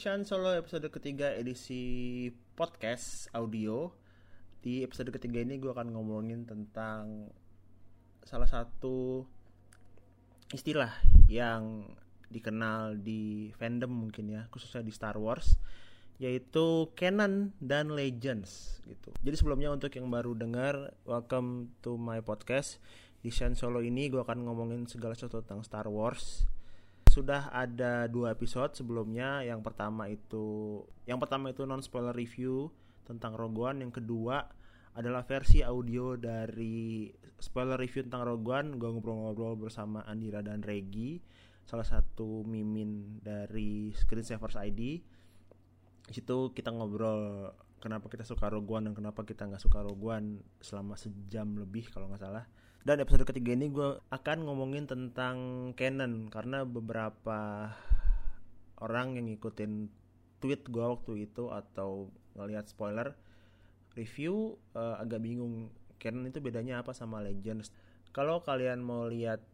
Shan Solo episode ketiga edisi podcast audio. Di episode ketiga ini gue akan ngomongin tentang salah satu istilah yang dikenal di fandom mungkin ya, khususnya di Star Wars, yaitu canon dan legends gitu. Jadi sebelumnya untuk yang baru dengar, welcome to my podcast. Di Shan Solo ini gue akan ngomongin segala sesuatu tentang Star Wars sudah ada dua episode sebelumnya. Yang pertama itu yang pertama itu non spoiler review tentang Rogue One, yang kedua adalah versi audio dari spoiler review tentang Rogue One. Gue ngobrol-ngobrol bersama Andira dan Regi, salah satu mimin dari Screensavers ID. Di situ kita ngobrol kenapa kita suka Rogue One dan kenapa kita nggak suka Rogue One selama sejam lebih kalau nggak salah. Dan episode ketiga ini gue akan ngomongin tentang canon karena beberapa orang yang ngikutin tweet gue waktu itu atau ngelihat spoiler review uh, agak bingung canon itu bedanya apa sama Legends. Kalau kalian mau lihat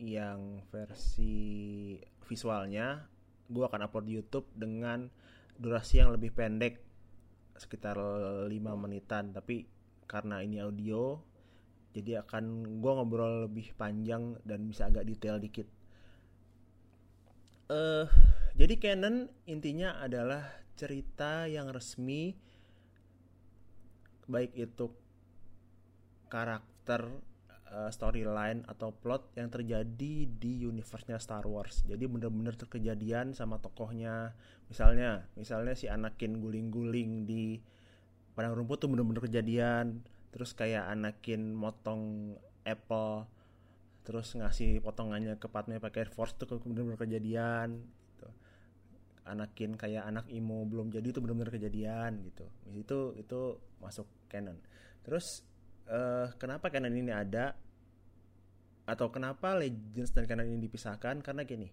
yang versi visualnya, gue akan upload di YouTube dengan durasi yang lebih pendek sekitar 5 menitan tapi karena ini audio jadi akan gue ngobrol lebih panjang dan bisa agak detail dikit uh, jadi canon intinya adalah cerita yang resmi baik itu karakter uh, storyline atau plot yang terjadi di universe-nya Star Wars. Jadi bener-bener terkejadian sama tokohnya. Misalnya, misalnya si Anakin guling-guling di padang rumput tuh bener-bener kejadian terus kayak Anakin motong apple terus ngasih potongannya ke Padme pakai force tuh bener-bener kejadian gitu. Anakin kayak anak imo belum jadi itu benar-benar kejadian gitu. Itu itu masuk canon. Terus uh, kenapa canon ini ada? Atau kenapa Legends dan canon ini dipisahkan? Karena gini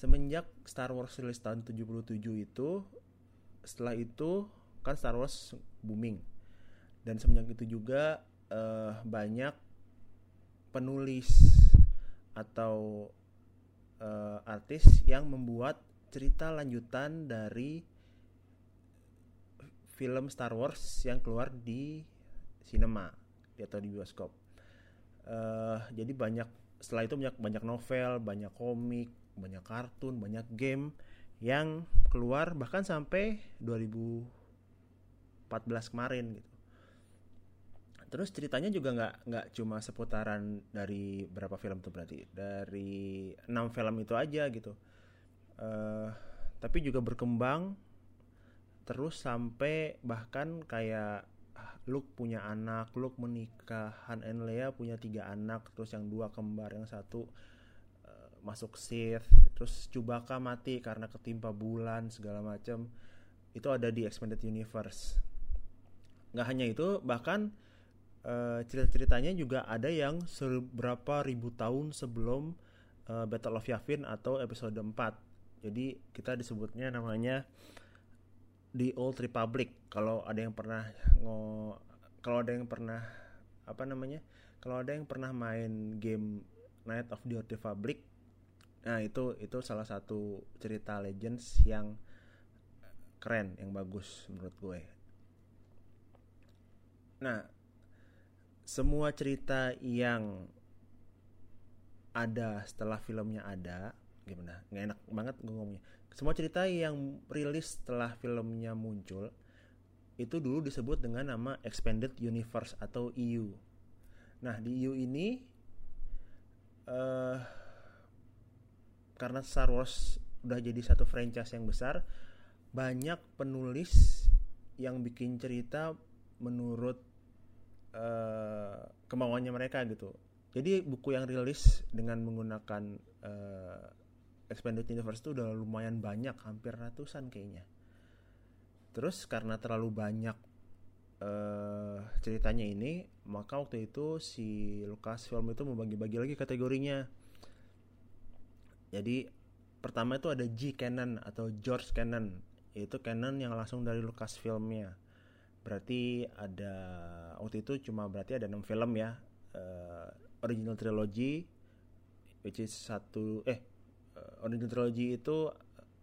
semenjak Star Wars rilis tahun 77 itu setelah itu kan Star Wars booming dan semenjak itu juga uh, banyak penulis atau uh, artis yang membuat cerita lanjutan dari film Star Wars yang keluar di sinema atau di bioskop. Uh, jadi banyak setelah itu banyak banyak novel, banyak komik, banyak kartun, banyak game yang keluar bahkan sampai 2014 kemarin gitu terus ceritanya juga nggak nggak cuma seputaran dari berapa film tuh berarti dari enam film itu aja gitu uh, tapi juga berkembang terus sampai bahkan kayak Luke punya anak, Luke menikah, Han and Leia punya tiga anak, terus yang dua kembar, yang satu uh, masuk Sith, terus Chewbacca mati karena ketimpa bulan segala macam. Itu ada di Expanded Universe. Nggak hanya itu, bahkan uh, cerita-ceritanya juga ada yang seberapa ribu tahun sebelum uh, Battle of Yavin atau episode 4. Jadi kita disebutnya namanya The Old Republic. Kalau ada yang pernah ngo kalau ada yang pernah apa namanya? Kalau ada yang pernah main game Night of the Old Republic, nah itu itu salah satu cerita Legends yang keren, yang bagus menurut gue. Nah, semua cerita yang ada setelah filmnya ada gimana? Nggak enak banget gue ngomongnya. Semua cerita yang rilis setelah filmnya muncul itu dulu disebut dengan nama expanded universe atau EU nah di EU ini uh, karena Star Wars udah jadi satu franchise yang besar banyak penulis yang bikin cerita menurut uh, kemauannya mereka gitu. Jadi buku yang rilis dengan menggunakan uh, expanded universe itu udah lumayan banyak, hampir ratusan kayaknya. Terus karena terlalu banyak uh, ceritanya ini, maka waktu itu si Lucasfilm itu membagi-bagi lagi kategorinya. Jadi pertama itu ada G canon atau George canon, yaitu canon yang langsung dari Lucasfilmnya berarti ada waktu itu cuma berarti ada enam film ya uh, original trilogy which is satu eh uh, original trilogy itu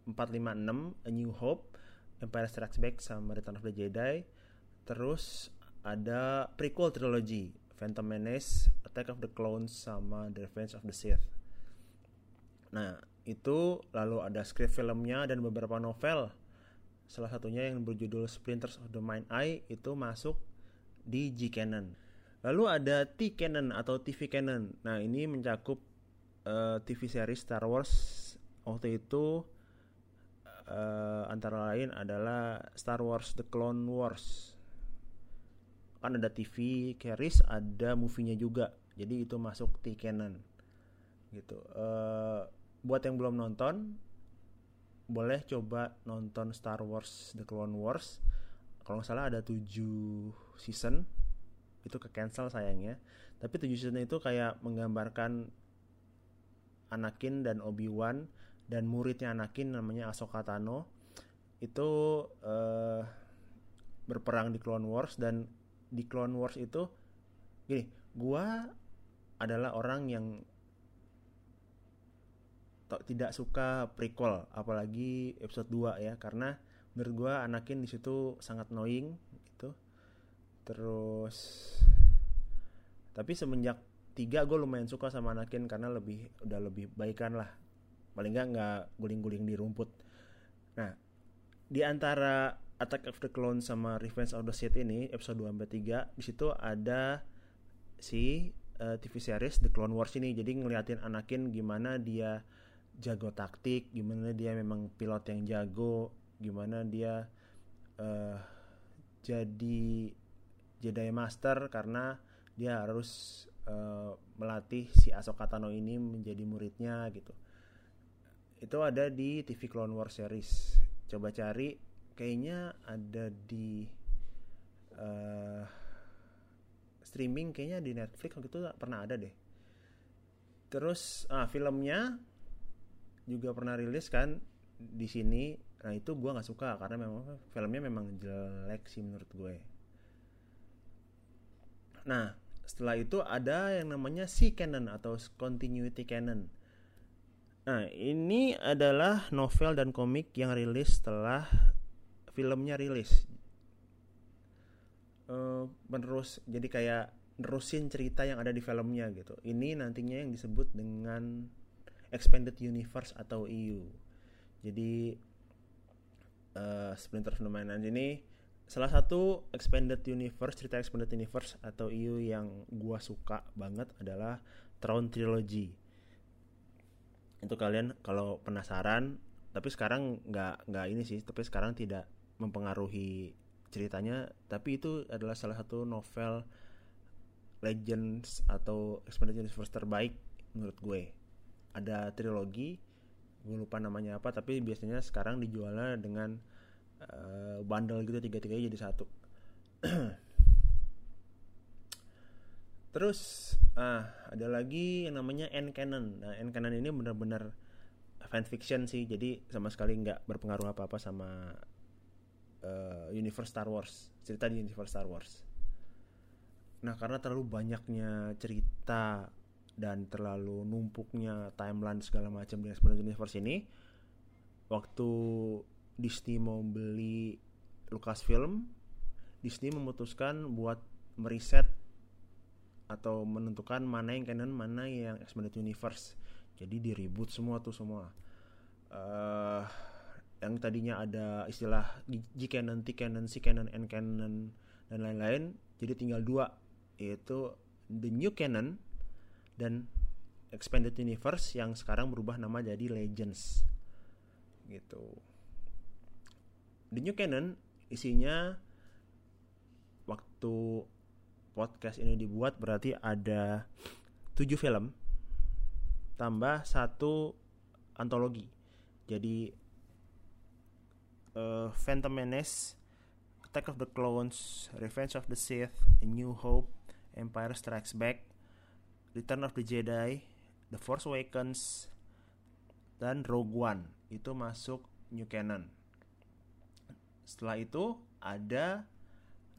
456 A New Hope, Empire Strikes Back sama Return of the Jedi. Terus ada prequel trilogy Phantom Menace, Attack of the Clones sama The Revenge of the Sith. Nah, itu lalu ada script filmnya dan beberapa novel. Salah satunya yang berjudul Splinters of the Mind Eye itu masuk di G Canon. Lalu ada T Canon atau TV Canon. Nah, ini mencakup uh, eh, TV series Star Wars. Waktu itu uh, antara lain adalah Star Wars The Clone Wars. Kan ada TV series ada movie-nya juga. Jadi itu masuk T canon gitu. Uh, buat yang belum nonton boleh coba nonton Star Wars The Clone Wars. Kalau nggak salah ada 7 season. Itu ke cancel sayangnya. Tapi 7 season itu kayak menggambarkan Anakin dan Obi-Wan dan muridnya Anakin namanya Ahsoka Tano. Itu uh, berperang di Clone Wars dan di Clone Wars itu gini, gua adalah orang yang tidak suka prequel apalagi episode 2 ya karena menurut gua Anakin di situ sangat annoying gitu. Terus tapi semenjak tiga gue lumayan suka sama Anakin karena lebih udah lebih baikan lah paling nggak nggak guling-guling di rumput nah di antara Attack of the Clones sama Revenge of the Sith ini episode 2 sampai 3 di situ ada si uh, eh, TV series The Clone Wars ini. Jadi ngeliatin Anakin gimana dia jago taktik, gimana dia memang pilot yang jago, gimana dia uh, jadi Jedi Master karena dia harus uh, melatih si Ahsoka Tano ini menjadi muridnya gitu. Itu ada di TV Clone Wars series. Coba cari kayaknya ada di uh, streaming kayaknya di Netflix waktu itu pernah ada deh terus ah filmnya juga pernah rilis kan di sini. Nah itu gue nggak suka karena memang filmnya memang jelek sih menurut gue. Nah setelah itu ada yang namanya C canon atau continuity canon. Nah ini adalah novel dan komik yang rilis setelah filmnya rilis. Uh, menerus jadi kayak nerusin cerita yang ada di filmnya gitu. Ini nantinya yang disebut dengan expanded universe atau EU jadi uh, Splinter Mainland ini salah satu expanded universe cerita expanded universe atau EU yang gua suka banget adalah Throne Trilogy. Itu kalian kalau penasaran tapi sekarang nggak nggak ini sih tapi sekarang tidak mempengaruhi ceritanya. Tapi itu adalah salah satu novel Legends atau Expanded Universe terbaik menurut gue ada trilogi gue lupa namanya apa tapi biasanya sekarang dijualnya dengan uh, bundle gitu tiga tiga jadi satu. Terus ah ada lagi yang namanya N canon nah N canon ini benar-benar fanfiction sih jadi sama sekali nggak berpengaruh apa apa sama uh, universe Star Wars cerita di universe Star Wars. Nah karena terlalu banyaknya cerita dan terlalu numpuknya timeline segala macam di Expanded Universe ini waktu Disney mau beli Lucasfilm Disney memutuskan buat meriset atau menentukan mana yang canon mana yang Expanded Universe. Jadi diribut semua tuh semua. Uh, yang tadinya ada istilah G canon, T canon, C canon, N canon dan lain-lain jadi tinggal dua yaitu the new canon dan expanded universe yang sekarang berubah nama jadi legends. Gitu. The new canon isinya waktu podcast ini dibuat berarti ada tujuh film tambah satu antologi. Jadi uh, Phantom Menace, Attack of the Clones, Revenge of the Sith, A New Hope, Empire Strikes Back, Return of the Jedi, The Force Awakens, dan Rogue One itu masuk New Canon. Setelah itu ada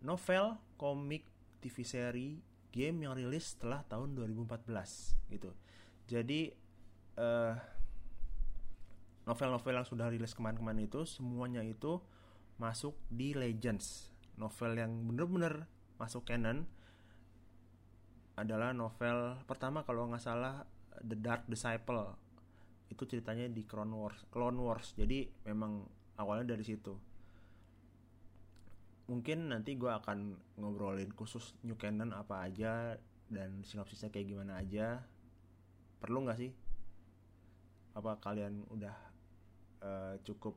novel, komik, TV seri, game yang rilis setelah tahun 2014 gitu. Jadi uh, novel-novel yang sudah rilis kemarin-kemarin itu semuanya itu masuk di Legends novel yang bener-bener masuk canon adalah novel pertama kalau nggak salah The Dark Disciple. Itu ceritanya di Clone Wars Clone Wars. Jadi memang awalnya dari situ. Mungkin nanti gue akan ngobrolin khusus New Canon apa aja dan sinopsisnya kayak gimana aja. Perlu nggak sih? Apa kalian udah uh, cukup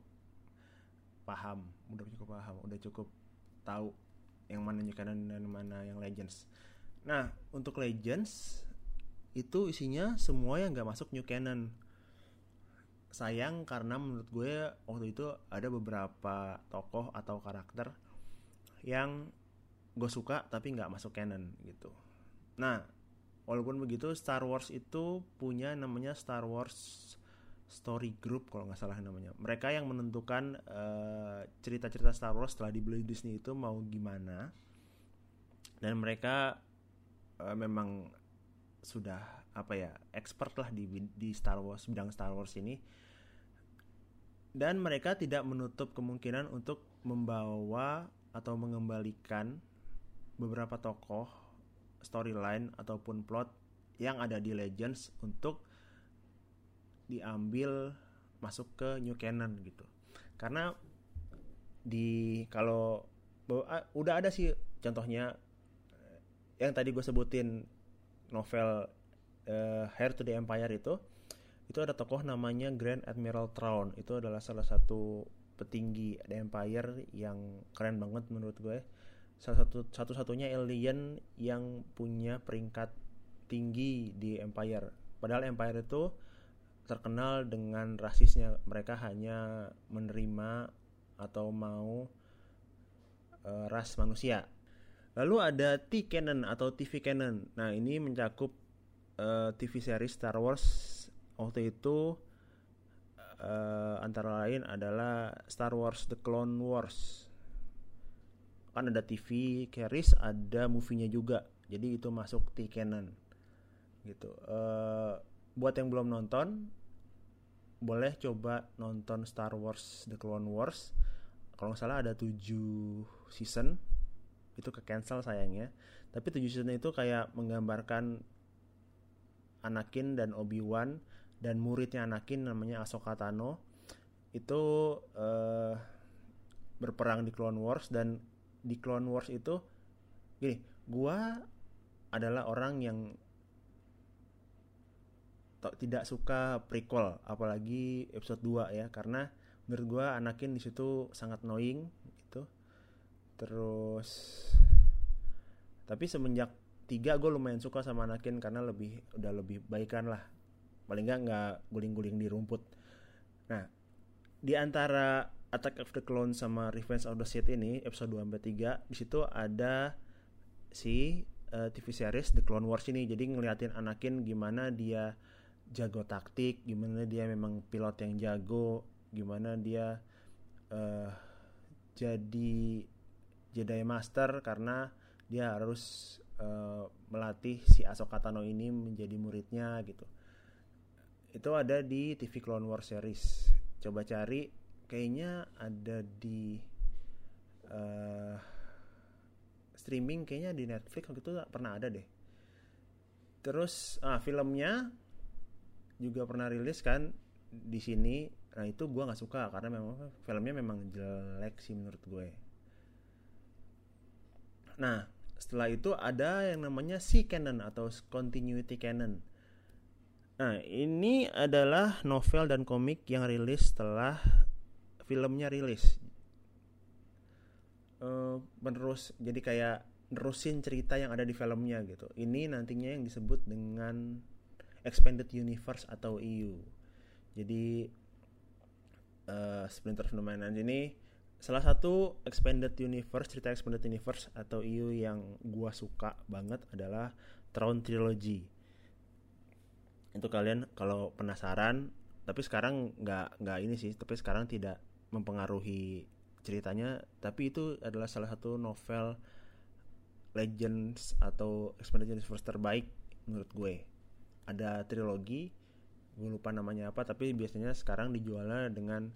paham? Udah cukup paham udah cukup tahu yang mana New Canon dan mana yang Legends nah untuk Legends itu isinya semua yang nggak masuk New Canon sayang karena menurut gue waktu itu ada beberapa tokoh atau karakter yang gue suka tapi nggak masuk canon gitu. Nah, walaupun begitu Star Wars itu punya namanya Star Wars Story Group kalau nggak salah namanya. Mereka yang menentukan eh, cerita-cerita Star Wars setelah dibeli Disney itu mau gimana. Dan mereka uh, memang sudah apa ya expert lah di di Star Wars bidang Star Wars ini dan mereka tidak menutup kemungkinan untuk membawa atau mengembalikan beberapa tokoh storyline ataupun plot yang ada di Legends untuk diambil masuk ke New Canon gitu. Karena di kalau udah ada sih contohnya yang tadi gue sebutin novel uh, Hair to the Empire itu itu ada tokoh namanya Grand Admiral Thrawn itu adalah salah satu petinggi The Empire yang keren banget menurut gue salah satu satu-satunya alien yang punya peringkat tinggi di Empire. Padahal Empire itu terkenal dengan rasisnya. Mereka hanya menerima atau mau uh, ras manusia lalu ada T canon atau TV canon. Nah ini mencakup uh, TV series Star Wars. Waktu itu uh, antara lain adalah Star Wars The Clone Wars. Kan ada TV series ada movie-nya juga. Jadi itu masuk T canon. Gitu. Uh, buat yang belum nonton boleh coba nonton Star Wars The Clone Wars. Kalau nggak salah ada 7 season itu ke cancel sayangnya. Tapi 7 season itu kayak menggambarkan Anakin dan Obi-Wan dan muridnya Anakin namanya Ahsoka Tano. Itu uh, berperang di Clone Wars dan di Clone Wars itu gini, gua adalah orang yang tidak suka prequel apalagi episode 2 ya. Karena menurut gua Anakin di situ sangat annoying. Terus tapi semenjak tiga gue lumayan suka sama Anakin karena lebih udah lebih baikan lah. Paling nggak nggak guling-guling di rumput. Nah di antara Attack of the Clones sama Revenge of the Sith ini episode 2 sampai 3 di situ ada si uh, eh, TV series The Clone Wars ini. Jadi ngeliatin Anakin gimana dia jago taktik gimana dia memang pilot yang jago gimana dia uh, jadi Jedi Master karena dia harus uh, melatih si Ahsoka Tano ini menjadi muridnya gitu. Itu ada di TV Clone Wars series. Coba cari kayaknya ada di uh, streaming kayaknya di Netflix waktu itu pernah ada deh. Terus ah filmnya juga pernah rilis kan di sini. Nah itu gue nggak suka karena memang filmnya memang jelek sih menurut gue nah setelah itu ada yang namanya C canon atau continuity canon Nah, ini adalah novel dan komik yang rilis setelah filmnya rilis. Uh, menerus jadi kayak nerusin cerita yang ada di filmnya gitu. Ini nantinya yang disebut dengan Expanded Universe atau EU. Jadi uh, Splinter Mind ini salah satu Expanded Universe, cerita Expanded Universe atau EU yang gua suka banget adalah Throne Trilogy. Itu kalian kalau penasaran tapi sekarang nggak nggak ini sih tapi sekarang tidak mempengaruhi ceritanya. Tapi itu adalah salah satu novel Legends atau Expanded Universe terbaik menurut gue. Ada trilogi gue lupa namanya apa tapi biasanya sekarang dijualnya dengan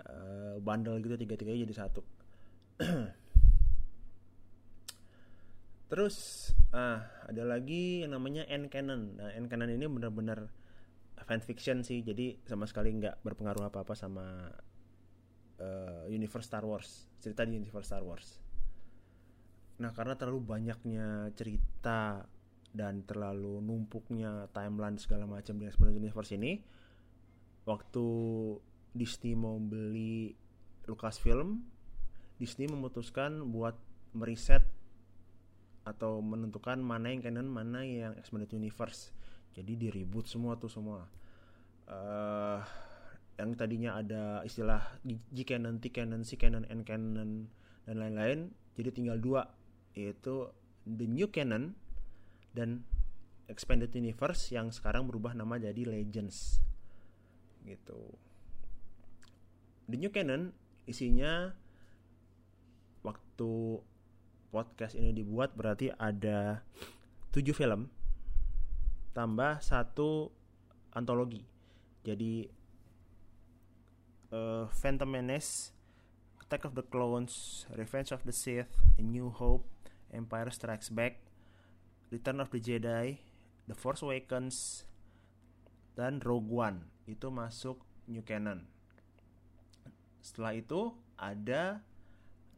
uh, bundle gitu tiga tiganya jadi satu. Terus ah ada lagi yang namanya N canon nah N canon ini benar-benar fan fiction sih. Jadi sama sekali nggak berpengaruh apa apa sama uh, universe Star Wars. Cerita di universe Star Wars. Nah karena terlalu banyaknya cerita dan terlalu numpuknya timeline segala macam di Universe ini waktu Disney mau beli Lucasfilm Disney memutuskan buat meriset atau menentukan mana yang canon mana yang Expanded Universe. Jadi diribut semua tuh semua. Uh, yang tadinya ada istilah G canon, T canon, C canon, N canon dan lain-lain jadi tinggal dua yaitu the new canon dan expanded universe yang sekarang berubah nama jadi Legends. Gitu. The New Canon isinya waktu podcast ini dibuat berarti ada 7 film tambah satu antologi. Jadi uh, Phantom Menace, Attack of the Clones, Revenge of the Sith, A New Hope, Empire Strikes Back, Return of the Jedi, The Force Awakens, dan Rogue One itu masuk New Canon. Setelah itu ada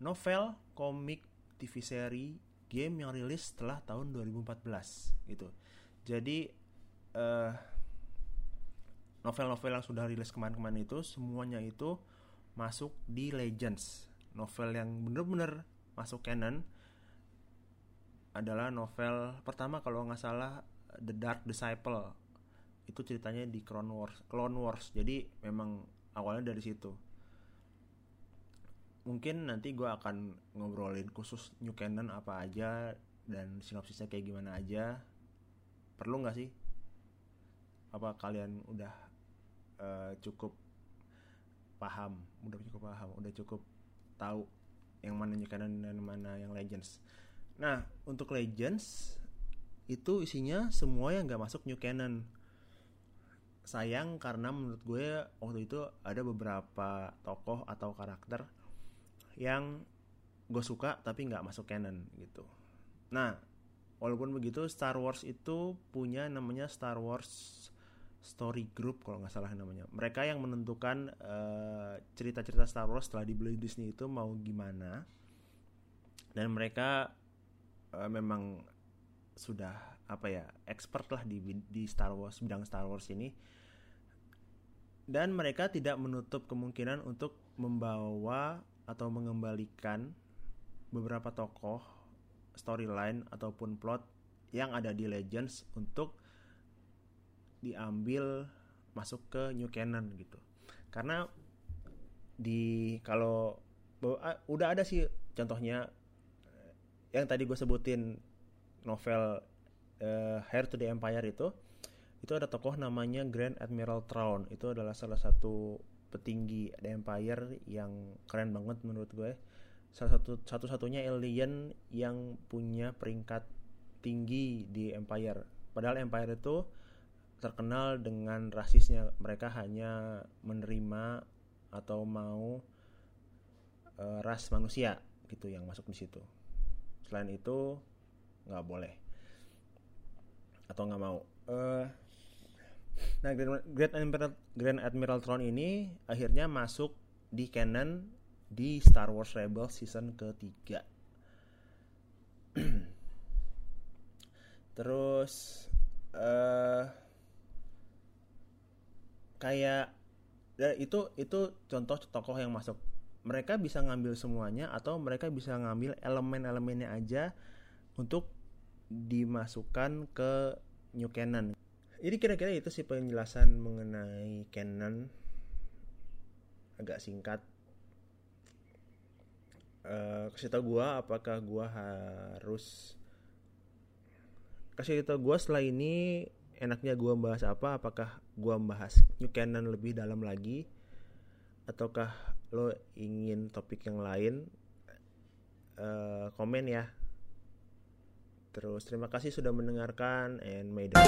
novel, komik, TV seri, game yang rilis setelah tahun 2014 gitu. Jadi eh, novel-novel yang sudah rilis kemarin-kemarin itu semuanya itu masuk di Legends. Novel yang bener-bener masuk canon adalah novel pertama kalau nggak salah The Dark Disciple itu ceritanya di Clone Wars Clone Wars jadi memang awalnya dari situ mungkin nanti gue akan ngobrolin khusus New Canon apa aja dan sinopsisnya kayak gimana aja. Perlu nggak sih? Apa kalian udah uh, cukup paham? Udah cukup paham udah cukup tahu yang mana New Canon dan mana yang Legends. Nah, untuk Legends itu isinya semua yang nggak masuk New Canon. Sayang karena menurut gue waktu itu ada beberapa tokoh atau karakter yang gue suka tapi nggak masuk canon gitu. Nah, walaupun begitu Star Wars itu punya namanya Star Wars Story Group kalau nggak salah namanya. Mereka yang menentukan uh, cerita-cerita Star Wars setelah dibeli Disney itu mau gimana. Dan mereka uh, memang sudah apa ya expert lah di di Star Wars bidang Star Wars ini dan mereka tidak menutup kemungkinan untuk membawa atau mengembalikan beberapa tokoh storyline ataupun plot yang ada di Legends untuk diambil masuk ke New Canon gitu. Karena di kalau udah ada sih contohnya yang tadi gue sebutin novel uh, Hair to the Empire itu itu ada tokoh namanya Grand Admiral Thrawn itu adalah salah satu petinggi The Empire yang keren banget menurut gue. Salah satu satu-satunya alien yang punya peringkat tinggi di Empire. Padahal Empire itu terkenal dengan rasisnya. Mereka hanya menerima atau mau uh, ras manusia gitu yang masuk di situ. Selain itu nggak boleh. Atau nggak mau. Uh, nah Grand Admiral Grand Admiral Throne ini akhirnya masuk di canon di Star Wars Rebels season ketiga terus uh, kayak ya itu itu contoh tokoh yang masuk mereka bisa ngambil semuanya atau mereka bisa ngambil elemen-elemennya aja untuk dimasukkan ke New Canon. Jadi kira-kira itu sih penjelasan mengenai Canon. Agak singkat. Uh, kasih tau gue apakah gue harus kasih tau gue setelah ini enaknya gue bahas apa? Apakah gue bahas New Canon lebih dalam lagi? Ataukah lo ingin topik yang lain? Uh, komen ya terus. Terima kasih sudah mendengarkan and may the